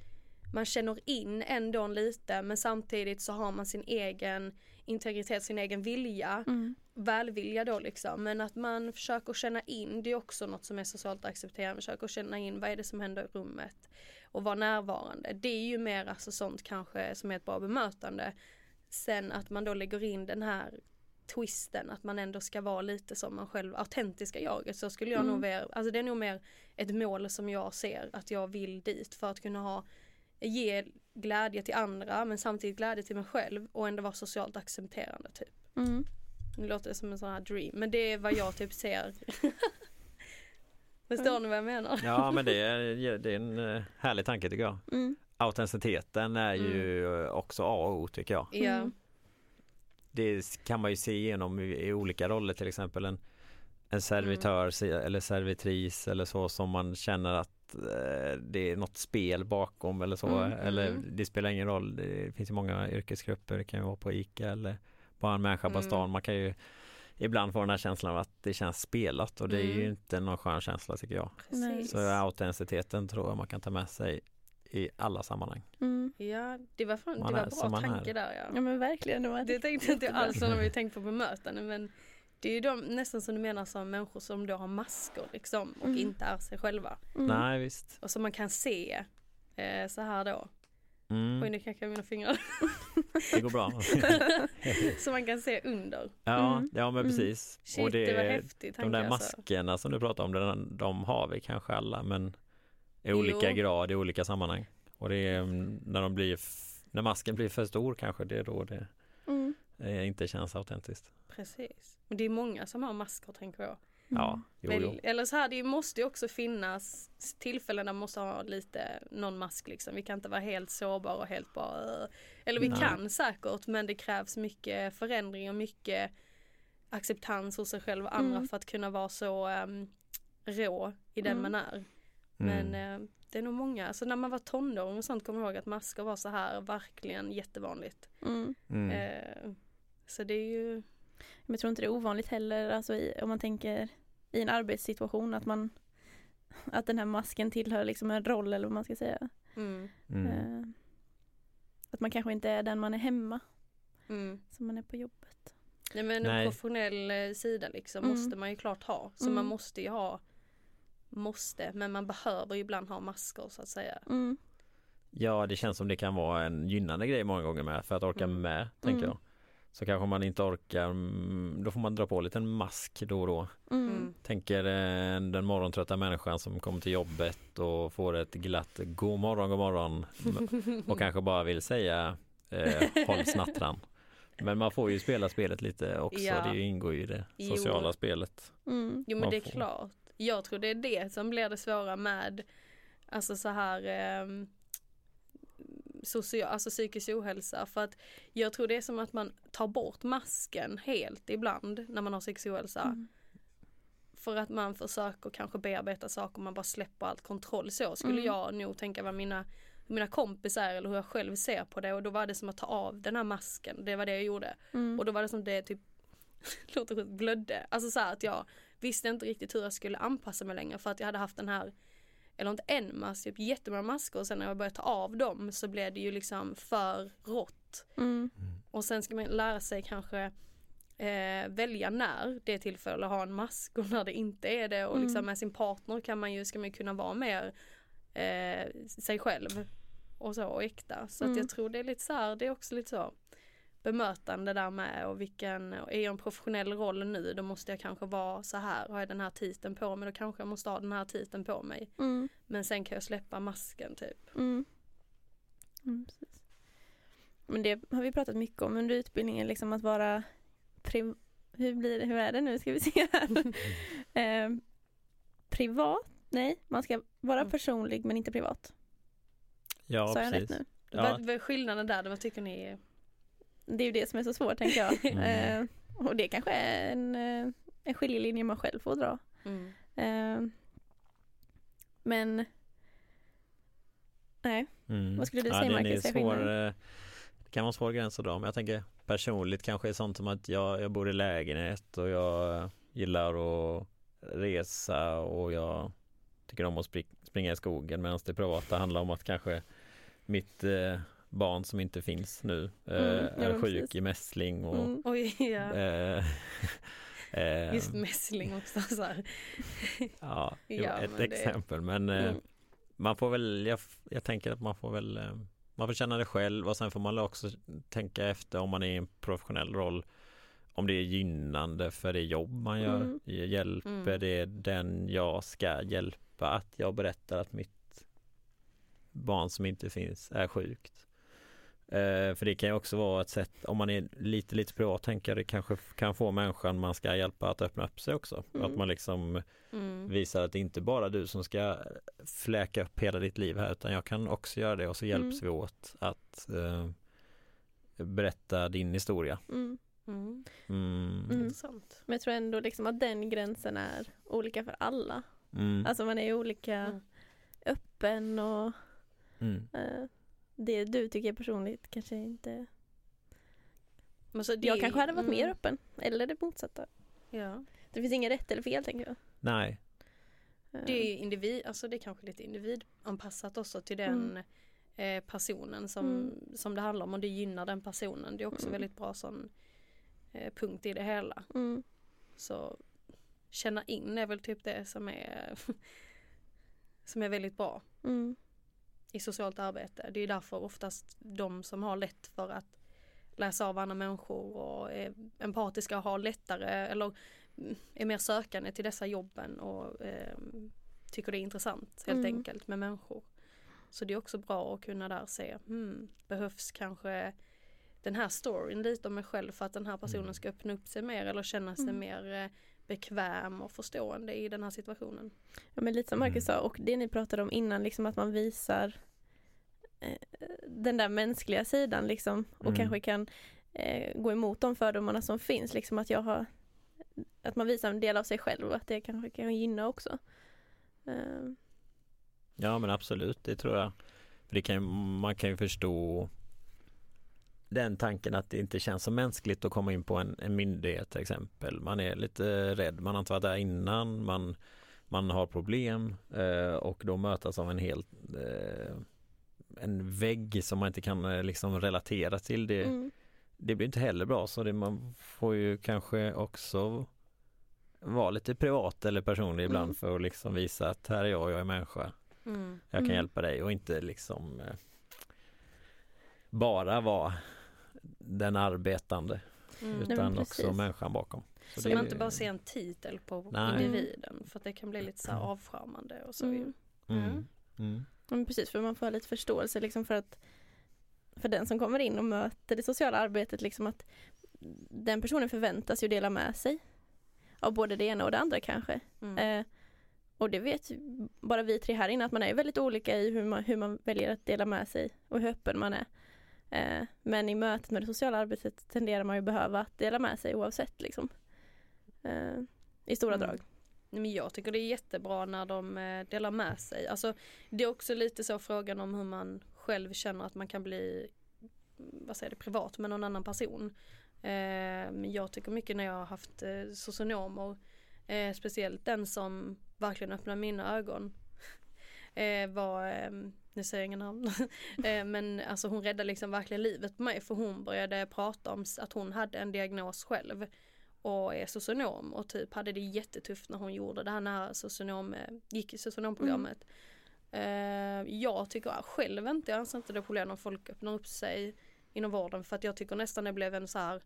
S3: man känner in ändå lite men samtidigt så har man sin egen integritet, sin egen vilja,
S2: Mm
S3: välvilja då liksom men att man försöker känna in, det är också något som är socialt accepterat, försöker känna in vad är det som händer i rummet och vara närvarande. Det är ju mer alltså sånt kanske som är ett bra bemötande. Sen att man då lägger in den här twisten att man ändå ska vara lite som man själv, autentiska jaget så skulle jag
S2: Mm.
S3: nog mer, alltså det är nog mer ett mål som jag ser att jag vill dit för att kunna ha ge glädje till andra men samtidigt glädje till mig själv och ändå vara socialt accepterande typ.
S2: Mm.
S3: Nu låter det som en sån här dream men det är vad jag typ ser. Förstår ni vad jag menar?
S1: ja men det är, det är en eh, härlig tanke tycker jag.
S2: Mm.
S1: Autenticiteten är ju eh, också A och O tycker jag.
S3: Ja.
S2: Mm.
S1: Det kan man ju se igenom i, i olika roller till exempel en, en servitör se- eller servitris eller så som man känner att eh, det är något spel bakom eller så
S2: Mm,
S1: eller
S3: mm.
S1: det spelar ingen roll det finns ju många yrkesgrupper det kan ju vara på ICA eller bara en människa på
S3: Mm.
S1: stan man kan ju ibland får den här känslan av att det känns spelat och det är ju
S3: Mm.
S1: inte någon skön känsla tycker jag.
S2: Nej.
S3: Precis.
S1: Så autenticiteten tror jag man kan ta med sig i alla sammanhang.
S2: Mm.
S3: Ja, det var, fan, det
S1: Man
S3: var
S1: är
S3: bra tanke
S1: är.
S3: där ja.
S2: Ja men verkligen. Det, var
S3: Det tänkte inte jag alls när vi tänkte på bemötande men det är ju de, nästan som du menar som människor som då har masker liksom och
S2: Mm.
S3: inte är sig själva.
S2: Mm.
S1: Nej visst.
S3: Och som man kan se eh, så här då.
S1: Mm,
S3: Oj nu knackar jag mina fingrar.
S1: det går bra.
S3: så man kan se under.
S1: ja,
S2: Mm.
S1: ja men
S2: Mm.
S1: precis.
S3: Shit
S1: och det,
S3: det var häftigt
S1: de där
S3: alltså.
S1: maskerna som du pratar om, de, de har vi kanske alla men i olika
S3: Jo.
S1: grad i olika sammanhang. Och det är mm, när de blir, när masken blir för stor kanske det är då det
S2: Mm.
S1: inte känns autentiskt.
S3: Precis. Men det är många som har masker tänker jag.
S1: Ja, jo,
S3: Väl,
S1: jo.
S3: Eller så här, det måste ju också finnas tillfällen där man måste ha lite någon mask liksom. Vi kan inte vara helt sårbara och helt bara. Eller vi
S1: Nej.
S3: kan säkert men det krävs mycket förändring och mycket acceptans hos sig själv och andra
S2: Mm.
S3: för att kunna vara så ehm, rå i den
S2: Mm.
S3: man är.
S1: Mm.
S3: Men eh, det är nog många, alltså när man var tonåring och sånt kommer jag ihåg att masker var så här verkligen jättevanligt.
S2: Mm.
S1: Mm.
S3: Eh, så det är ju,
S2: Men jag tror inte det är ovanligt heller, alltså i, om man tänker i en arbetssituation att man att den här masken tillhör liksom en roll eller vad man ska säga.
S3: mm,
S1: Mm.
S2: Eh, att man kanske inte är den man är hemma,
S3: mm.
S2: som man är på jobbet.
S3: Nej men
S1: Nej.
S3: en professionell eh, sida liksom
S2: Mm.
S3: måste man ju klart ha. Så
S2: Mm.
S3: man måste ju ha Måste, men man behöver ju ibland ha masker så att säga.
S2: Mm.
S1: Ja, det känns som det kan vara en gynnande grej många gånger med för att orka
S3: Mm.
S1: med, tänker
S2: Mm.
S1: jag. Så kanske man inte orkar, mm, då får man dra på lite en mask då och då.
S2: Mm.
S3: Mm.
S1: Tänker eh, den morgontrötta människan som kommer till jobbet och får ett glatt god morgon, god morgon och kanske bara vill säga eh, håll snattran. Men man får ju spela spelet lite också,
S3: Ja.
S1: det ingår ju i det
S3: Jo.
S1: sociala spelet.
S2: Mm.
S3: Jo men
S1: Man
S3: det är
S1: får-
S3: klart. Jag tror det är det som blir det svåra med Alltså så här eh, social, alltså psykisk ohälsa för att jag tror det är som att man tar bort masken helt ibland när man har psykisk ohälsa.
S2: Mm.
S3: För att man försöker kanske bearbeta saker, man bara släpper allt kontroll. Så skulle
S2: Mm.
S3: jag nog tänka vad mina, mina kompisar eller hur jag själv ser på det och då var det som att ta av den här masken. Det var det jag gjorde.
S2: Mm.
S3: Och då var det som det typ låter sjukt, blödde. Alltså så här att jag visste inte riktigt hur jag skulle anpassa mig längre för att jag hade haft den här eller inte en mask, typ jättemånga masker och sen när jag började ta av dem så blev det ju liksom för rått.
S2: Mm.
S3: Och sen ska man lära sig kanske eh, välja när det är tillfälle att ha en mask och när det inte är det och liksom
S2: Mm.
S3: med sin partner kan man ju, ska man ju kunna vara mer eh, sig själv och så och äkta. Så att
S2: Mm.
S3: jag tror det är lite så här, det är också lite så bemötande där med och vilken, är jag en professionell roll nu då måste jag kanske vara så här, har jag den här titeln på mig då kanske jag måste ha den här titeln på mig.
S2: Mm.
S3: Men sen kan jag släppa masken typ.
S2: Mm. Mm, precis. Men det har vi pratat mycket om under utbildningen, liksom att vara priv- hur, blir det, hur är det nu, ska vi se här. eh, privat, nej, man ska vara
S3: Mm.
S2: personlig men inte privat.
S1: Ja,
S2: Sa jag rätt
S1: precis.
S2: nu?
S1: Ja.
S3: Vad, vad är skillnaden där? Vad tycker ni?
S2: Det är ju det som är så svårt tänker jag.
S1: Mm.
S2: Eh, och det kanske är en, eh, en skiljelinje man själv får dra.
S3: Mm.
S2: Eh, men nej,
S1: Mm.
S2: Vad skulle du
S1: ja,
S2: säga,
S1: är
S2: Marcus, är
S1: svår, eh, Det kan vara en svår gräns att dra men jag tänker personligt kanske är sånt som att jag, jag bor i lägenhet och jag gillar att resa och jag tycker om att spring, springa i skogen medan det privata handlar om att kanske mitt eh, barn som inte finns nu eh,
S2: Mm, ja,
S1: är
S2: men
S1: sjuk
S2: precis.
S1: i mässling och
S2: mm.
S3: Oj, ja.
S1: eh, eh,
S3: Just mässling också så.
S1: Ja, jo,
S3: Ja,
S1: ett
S3: men det-
S1: exempel men eh,
S2: Mm.
S1: man får väl, jag, jag tänker att man får väl eh, man får känna det själv och sen får man också tänka efter om man är i en professionell roll om det är gynnande för det jobb man gör.
S2: Mm.
S1: Hjälper
S3: Mm.
S1: det den jag ska hjälpa att jag berättar att mitt barn som inte finns är sjukt. Eh, för det kan ju också vara ett sätt, om man är lite lite privat tänkare, kanske kan få människan man ska hjälpa att öppna upp sig också.
S2: Mm.
S1: Att man liksom
S3: Mm.
S1: visar att det inte bara du som ska fläka upp hela ditt liv här utan jag kan också göra det och så hjälps
S2: Mm.
S1: vi åt att eh, berätta din historia.
S2: Mm.
S3: Mm.
S1: Mm.
S2: Mm.
S3: Intressant.
S2: Men jag tror ändå liksom att den gränsen är olika för alla.
S1: Mm.
S2: Alltså man är olika
S3: Mm.
S2: öppen och
S1: Mm.
S2: eh, det du tycker är personligt kanske inte
S3: Men så det,
S2: Jag kanske hade varit
S3: mm.
S2: mer öppen eller det motsatta.
S3: Ja.
S2: Det finns inget rätt eller fel tänker jag.
S1: Nej,
S2: Eh,
S3: Det är individ, alltså det är kanske lite individanpassat också till den eh, personen som,
S2: Mm.
S3: som det handlar om och det gynnar den personen. Det är också
S2: Mm.
S3: väldigt bra sån eh, punkt i det hela.
S2: Mm.
S3: Så känna in är väl typ det som är som är väldigt bra
S2: Mm.
S3: I socialt arbete. Det är därför oftast de som har lätt för att läsa av andra människor och är empatiska har lättare eller är mer sökande till dessa jobben och eh, tycker det är intressant helt
S2: Mm.
S3: enkelt med människor. Så det är också bra att kunna där se, hmm, behövs kanske den här storyn lite om mig själv för att den här personnen
S1: Mm.
S3: ska öppna upp sig mer eller känna sig
S2: Mm.
S3: mer eh, bekväm och förstående i den här situationen.
S2: Ja men lite som Marcus
S1: Mm.
S2: sa och det ni pratade om innan liksom att man visar eh, den där mänskliga sidan liksom och
S1: Mm.
S2: kanske kan eh, gå emot de fördomarna som finns liksom att jag har att man visar en del av sig själv och att det kanske kan gynna också. Eh,
S1: Ja men absolut, det tror jag. Kan, man kan ju förstå den tanken att det inte känns så mänskligt att komma in på en, en myndighet till exempel. Man är lite rädd, man har inte varit där innan, man, man har problem eh, och då mötas av en helt eh, en vägg som man inte kan eh, liksom relatera till. Det,
S2: mm,
S1: det blir inte heller bra så det, man får ju kanske också vara lite privat eller personlig ibland
S2: Mm.
S1: för att liksom visa att här är jag, jag är människa.
S3: Mm.
S1: Jag kan
S2: Mm.
S1: hjälpa dig och inte liksom eh, bara vara den arbetande
S3: Mm.
S2: Nej,
S1: utan
S2: men
S1: också människan bakom. Så
S3: Så man inte bara ser en titel på
S1: Nej.
S3: individen för att det kan bli lite så här avskärmande och så.
S2: Mm.
S1: Mm. Mm.
S2: Men precis för man får lite förståelse liksom för att för den som kommer in och möter det sociala arbetet liksom att den personen förväntas ju dela med sig av både det ena och det andra kanske.
S3: Mm.
S2: Eh, och det vet ju bara vi tre här inne att man är väldigt olika i hur man, hur man väljer att dela med sig och hur öppen man är. Eh, men i mötet med det sociala arbetet tenderar man ju behöva att dela med sig oavsett liksom. Eh, I stora
S3: Mm.
S2: drag.
S3: Men jag tycker det är jättebra när de eh, delar med sig. Alltså, det är också lite så frågan om hur man själv känner att man kan bli vad säger det, privat med någon annan person. Eh, jag tycker mycket när jag har haft eh, socionomer, eh, speciellt den som verkligen öppnade mina ögon eh, var, eh, nu säger jag inga namn, eh, men alltså hon räddade liksom verkligen livet på mig för hon började prata om att hon hade en diagnos själv och är socionom och typ hade det jättetufft när hon gjorde det här när socionom, eh, gick i socionomprogrammet. Eh, jag tycker själv inte, jag anser inte det är problem om folk öppnar upp sig inom vården för att jag tycker nästan det blev en så här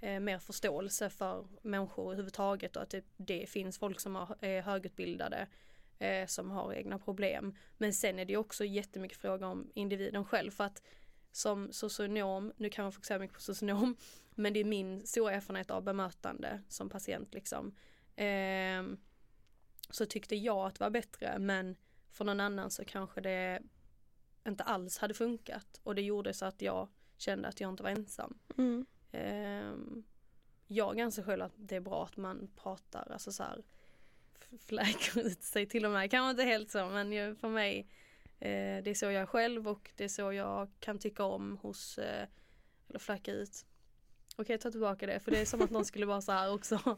S3: eh, mer förståelse för människor överhuvudtaget och att typ, det finns folk som har, är högutbildade eh, som har egna problem. Men sen är det också jättemycket fråga om individen själv för att som socionom, nu kan man fokusera mycket på socionom, men det är min stora erfarenhet av bemötande som patient liksom. Ehm, så tyckte jag att det var bättre men för någon annan så kanske det inte alls hade funkat och det gjorde så att jag kände att jag inte var ensam.
S2: Mm.
S3: Ehm, jag anser själv att det är bra att man pratar, alltså så här fläker ut sig till och med, kanske inte helt så men ju för mig eh, det är så jag är själv och det är så jag kan tycka om hos, eh, eller fläka ut. Okej, ta tillbaka det för det är som att någon skulle vara så här också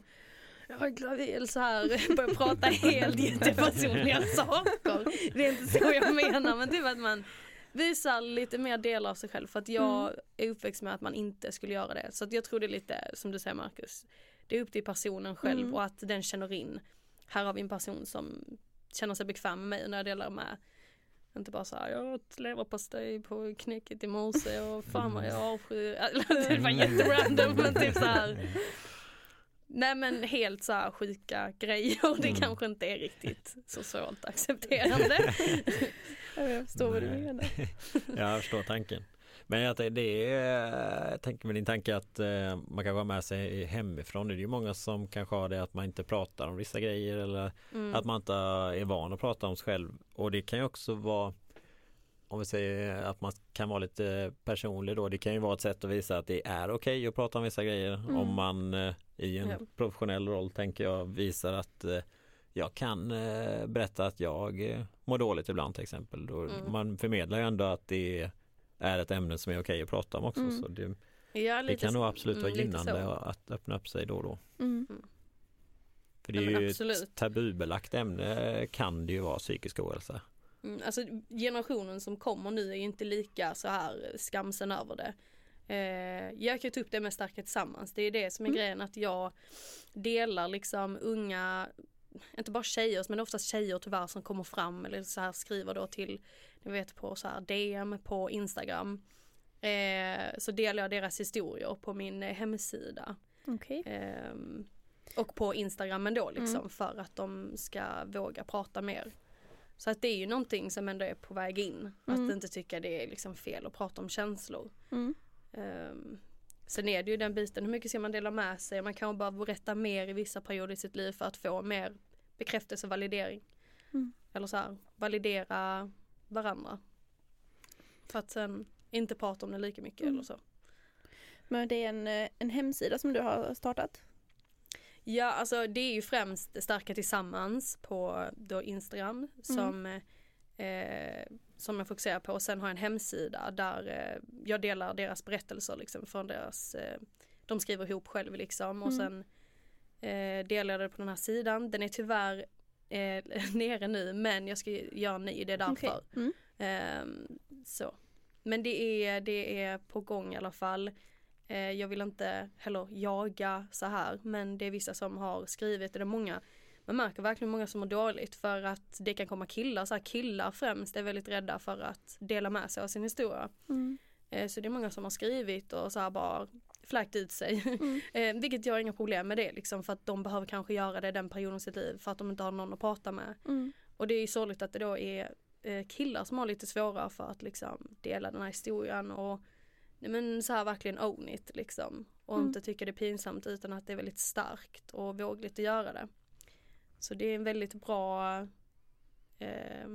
S3: jag är gravid så här börja prata helt jättepersonliga saker. Det är inte så jag menar men typ att man visar lite mer delar av sig själv för att jag
S2: Mm.
S3: är uppväxt med att man inte skulle göra det. Så att jag tror det är lite som du säger Marcus. Det är upp till personen själv
S2: Mm.
S3: och att den känner in. Här har vi en person som känner sig bekväm med mig när jag delar med inte bara så här, jag åt leverpastej på knäcket i morse och fan vad jag avskyr. Det var jätterandom men typ så här. Nej men helt så här sjuka grejer. Det
S1: Mm.
S3: kanske inte är riktigt socialt accepterande.
S2: Ja, Jag förstår vad du
S1: Nej.
S2: menar.
S1: Jag förstår tanken. Men jag, det är, jag tänker med din tanke att eh, man kanske har med sig hemifrån. Det är ju många som kanske har det att man inte pratar om vissa grejer eller
S3: Mm.
S1: att man inte är van att prata om sig själv. Och det kan ju också vara om vi säger att man kan vara lite personlig då. Det kan ju vara ett sätt att visa att det är okej att prata om vissa grejer.
S2: Mm.
S1: Om man eh, i en
S3: Ja.
S1: professionell roll tänker jag visar att eh, jag kan berätta att jag mår dåligt ibland till exempel.
S3: Mm.
S1: Man förmedlar ju ändå att det är ett ämne som är okej att prata om också.
S2: Mm.
S1: Så det,
S3: Ja,
S1: det kan nog absolut vara
S3: mm, lite
S1: gynnande att öppna upp sig då och då.
S2: Mm.
S1: För det är
S3: Ja,
S1: ju
S3: absolut.
S1: ett tabubelagt ämne kan det ju vara psykisk ohälsa.
S3: Mm, alltså generationen som kommer nu är ju inte lika så här skamsen över det. Eh, jag kan ta upp det med Starka Tillsammans. Det är det som är
S2: Mm.
S3: grejen att jag delar liksom unga, inte bara tjejer men oftast tjejer tyvärr som kommer fram eller så här skriver då till, ni vet på så här DM på Instagram. Eh, så delar jag deras historier på min eh, hemsida.
S2: Okej.
S3: Ehm, och på Instagram ändå liksom
S2: Mm.
S3: för att de ska våga prata mer. Så att det är ju någonting som ändå är på väg in.
S2: Mm.
S3: Att inte tycka det är liksom fel att prata om känslor.
S2: Mm.
S3: Um, sen är det ju den biten, hur mycket ska man dela med sig? Man kan bara berätta mer i vissa perioder i sitt liv för att få mer bekräftelse och validering.
S2: Mm.
S3: Eller så här, validera varandra. För att sen inte prata om det lika mycket
S2: Mm.
S3: eller så.
S2: Men det är en, eh, en hemsida som du har startat?
S3: Ja, alltså det är ju främst Starka Tillsammans på då Instagram som, eh, som jag fokuserar på. Och sen har jag en hemsida där eh, jag delar deras berättelser liksom från deras, eh, de skriver ihop själv liksom. Och
S2: Mm.
S3: sen eh, delar jag det på den här sidan. Den är tyvärr eh, nere nu men jag ska göra en ny, det är därför.
S2: Okej. Mm.
S3: Ehm, så. Men det är, det är på gång i alla fall. Eh, jag vill inte heller jaga så här men det är vissa som har skrivit och det är många man märker verkligen många som mår dåligt för att det kan komma killar, så här killar främst är väldigt rädda för att dela med sig av sin historia.
S2: Mm.
S3: Eh, så det är många som har skrivit och så här bara fläkt ut sig.
S2: Mm.
S3: Eh, vilket jag har inga problem med det liksom för att de behöver kanske göra det den perioden i sitt liv för att de inte har någon att prata med.
S2: Mm.
S3: Och det är ju sorgligt att det då är eh, killar som har lite svårare för att liksom dela den här historien och men så här verkligen own it liksom. Och
S2: Mm.
S3: inte tycka det är pinsamt utan att det är väldigt starkt och vågligt att göra det. Så det är en väldigt bra eh,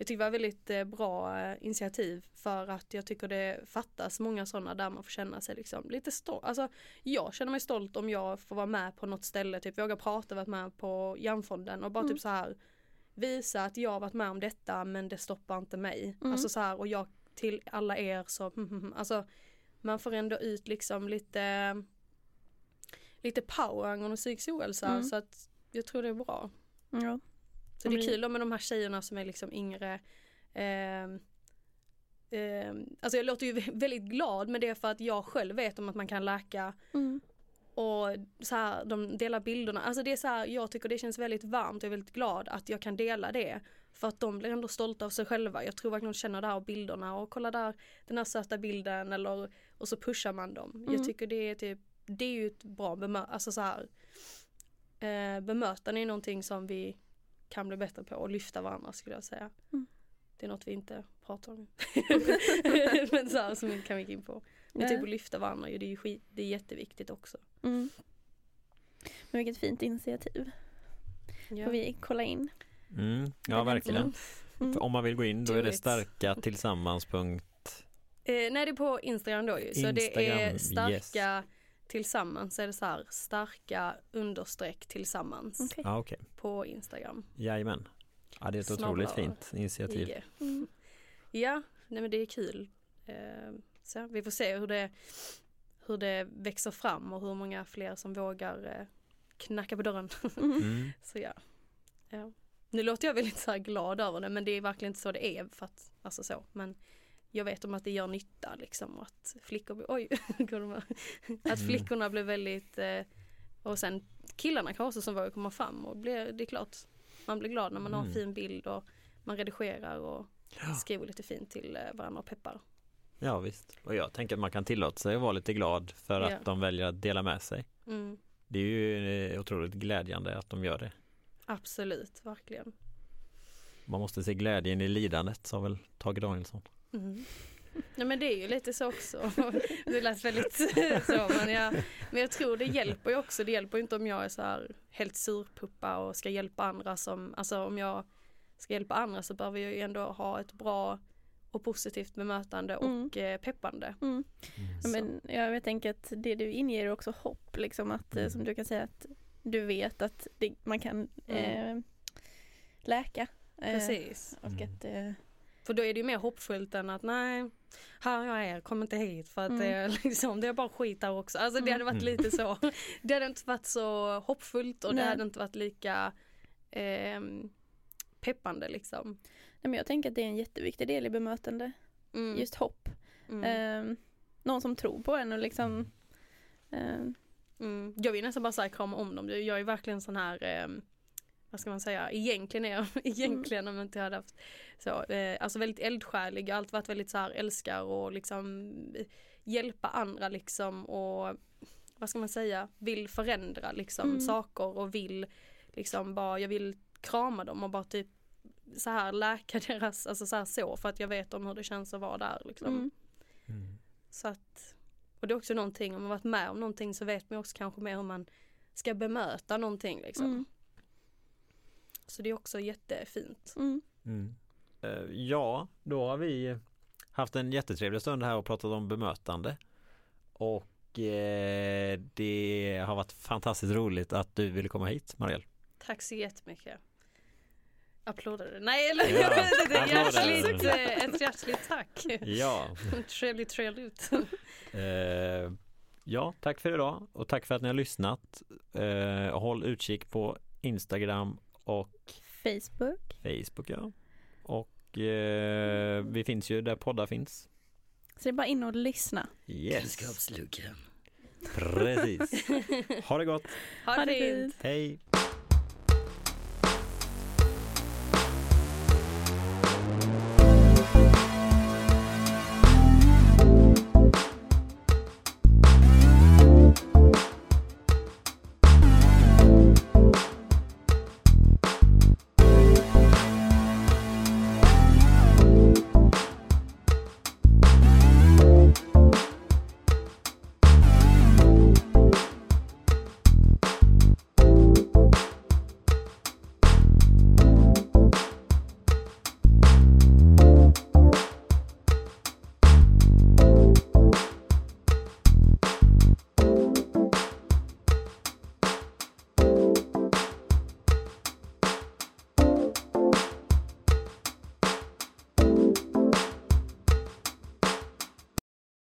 S3: jag tycker det var väldigt eh, bra eh, initiativ för att jag tycker det fattas många sådana där man får känna sig liksom lite stolt. Alltså jag känner mig stolt om jag får vara med på något ställe, typ våga prata, varit med på Hjärnfonden och bara
S2: Mm.
S3: typ så här visa att jag har varit med om detta men det stoppar inte mig.
S2: Mm.
S3: Alltså så här och jag till alla er så, alltså man får ändå ut liksom lite lite power angående psykisk ohälsa
S2: Mm.
S3: så att jag tror det är bra.
S2: Ja.
S3: Så det är
S2: det-
S3: kul med de här tjejerna som är liksom yngre. Ehm, ehm, alltså jag låter ju vä- väldigt glad med det för att jag själv vet om att man kan läka
S2: Mm.
S3: och så här, de delar bilderna. Alltså det är så här, jag tycker det känns väldigt varmt och jag är väldigt glad att jag kan dela det. För att de blir ändå stolta av sig själva. Jag tror verkligen de känner det här av bilderna och kolla där den här söta bilden eller och så pushar man dem.
S2: Mm.
S3: Jag tycker det är typ, det är ju ett bra bemö- alltså så här, eh, bemötande är någonting som vi kan bli bättre på och lyfta varandra skulle jag säga.
S2: Mm.
S3: Det är något vi inte pratar om. Men så här, som kan vi gå in på. Men typ att lyfta varandra, det är ju skit, det är jätteviktigt också.
S2: Mm. Men vilket fint initiativ.
S3: Ja.
S2: Får vi kolla in.
S1: Mm, ja, verkligen.
S2: Mm.
S1: För om man vill gå in då är det starka tillsammans. punkt-
S3: Eh, nej det är på Instagram då ju. Så det är
S1: Instagram,
S3: starka tillsammans. Är det så här starka understreck tillsammans
S2: Okej.
S1: Ja, okej.
S3: på Instagram.
S1: Jajamän. Ja, det är ett
S3: Snabla
S1: otroligt fint initiativ.
S2: Mm.
S3: Ja, nej men det är kul. Eh, så vi får se hur det, hur det växer fram och hur många fler som vågar eh, knacka på dörren.
S2: Mm.
S1: Mm.
S3: så ja. ja. Nu låter jag väldigt så här glad över det men det är verkligen inte så det är för att, alltså så. Men jag vet om att det gör nytta liksom och att flickor, blir- oj, att
S1: Mm.
S3: flickorna blir väldigt eh, och sen killarna kanske också som vågar komma fram och blir, det är klart man blir glad när man har en
S1: Mm.
S3: fin bild och man redigerar och
S1: Ja.
S3: skriver lite fint till eh, varandra och peppar.
S1: ja, visst. Och jag tänker att man kan tillåta sig att vara lite glad för att
S3: Ja.
S1: de väljer att dela med sig.
S3: Mm,
S1: Det är ju eh, otroligt glädjande att de gör det.
S3: absolut, verkligen.
S1: Man måste se glädjen i lidandet, sa väl Tage Danielsson.
S3: Mm. Nej men det är ju lite så också. Det lät väldigt så men jag, men jag tror det hjälper ju också. Det hjälper ju inte om jag är så här helt surpuppa och ska hjälpa andra som, alltså om jag ska hjälpa andra så behöver jag ju ändå ha ett bra och positivt bemötande och eh, peppande.
S2: Mm. Ja,
S3: Så.
S2: Men jag tänker att det du inger är också hopp liksom att eh,
S1: Mm.
S2: som du kan säga att du vet att det, man kan eh, läka. Eh,
S3: Precis.
S2: Och
S1: Mm.
S2: att eh,
S3: För då är det ju mer hoppfullt än att nej, här jag är, kom inte hit för att
S2: Mm.
S3: det, är liksom, det är bara skit där också. Alltså det
S2: Mm.
S3: hade varit
S1: Mm.
S3: lite så. Det hade inte varit så hoppfullt och det
S2: Nej.
S3: hade inte varit lika ehm, peppande liksom.
S2: Nej, men jag tänker att det är en jätteviktig del i bemötande.
S3: Mm.
S2: Just hopp.
S3: Mm.
S2: Ehm, någon som tror på en och liksom
S3: Mm. Jag vill nästan bara säga krama om dem. Jag är verkligen sån här, ehm, vad ska man säga, egentligen är jag, egentligen om jag inte hade haft så, eh, alltså väldigt eldsjälig. Jag har alltid varit väldigt så här, älskar och liksom eh, hjälpa andra liksom och vad ska man säga, vill förändra liksom
S2: Mm.
S3: saker och vill liksom bara, jag vill krama dem och bara typ så här läka deras, alltså så här så för att jag vet om hur det känns att vara där liksom.
S2: mm,
S1: Mm.
S3: Så att, och det är också någonting, om man varit med om någonting så vet man också kanske mer hur man ska bemöta någonting liksom. Så det är också jättefint.
S2: mm.
S1: Mm. Eh, Ja, då har vi haft en jättetrevlig stund här och pratat om bemötande. Och eh, det har varit fantastiskt roligt att du ville komma hit Marielle.
S3: Tack så jättemycket. Applåder? Nej eller
S1: Ja,
S3: jag vet inte,
S1: applåder.
S3: hjärtligt, eh, ett hjärtligt tack.
S1: Ja,
S3: trevligt, trevligt.
S1: eh, ja, tack för idag och tack för att ni har lyssnat. Eh, håll utkik på Instagram och
S2: Facebook.
S1: Facebook ja. Och eh, vi finns ju där poddar finns.
S2: Så det är bara in och lyssna.
S1: Yes,
S4: Kunskapsluckan.
S1: precis. Ha det gott.
S3: Ha det fint.
S1: Hej.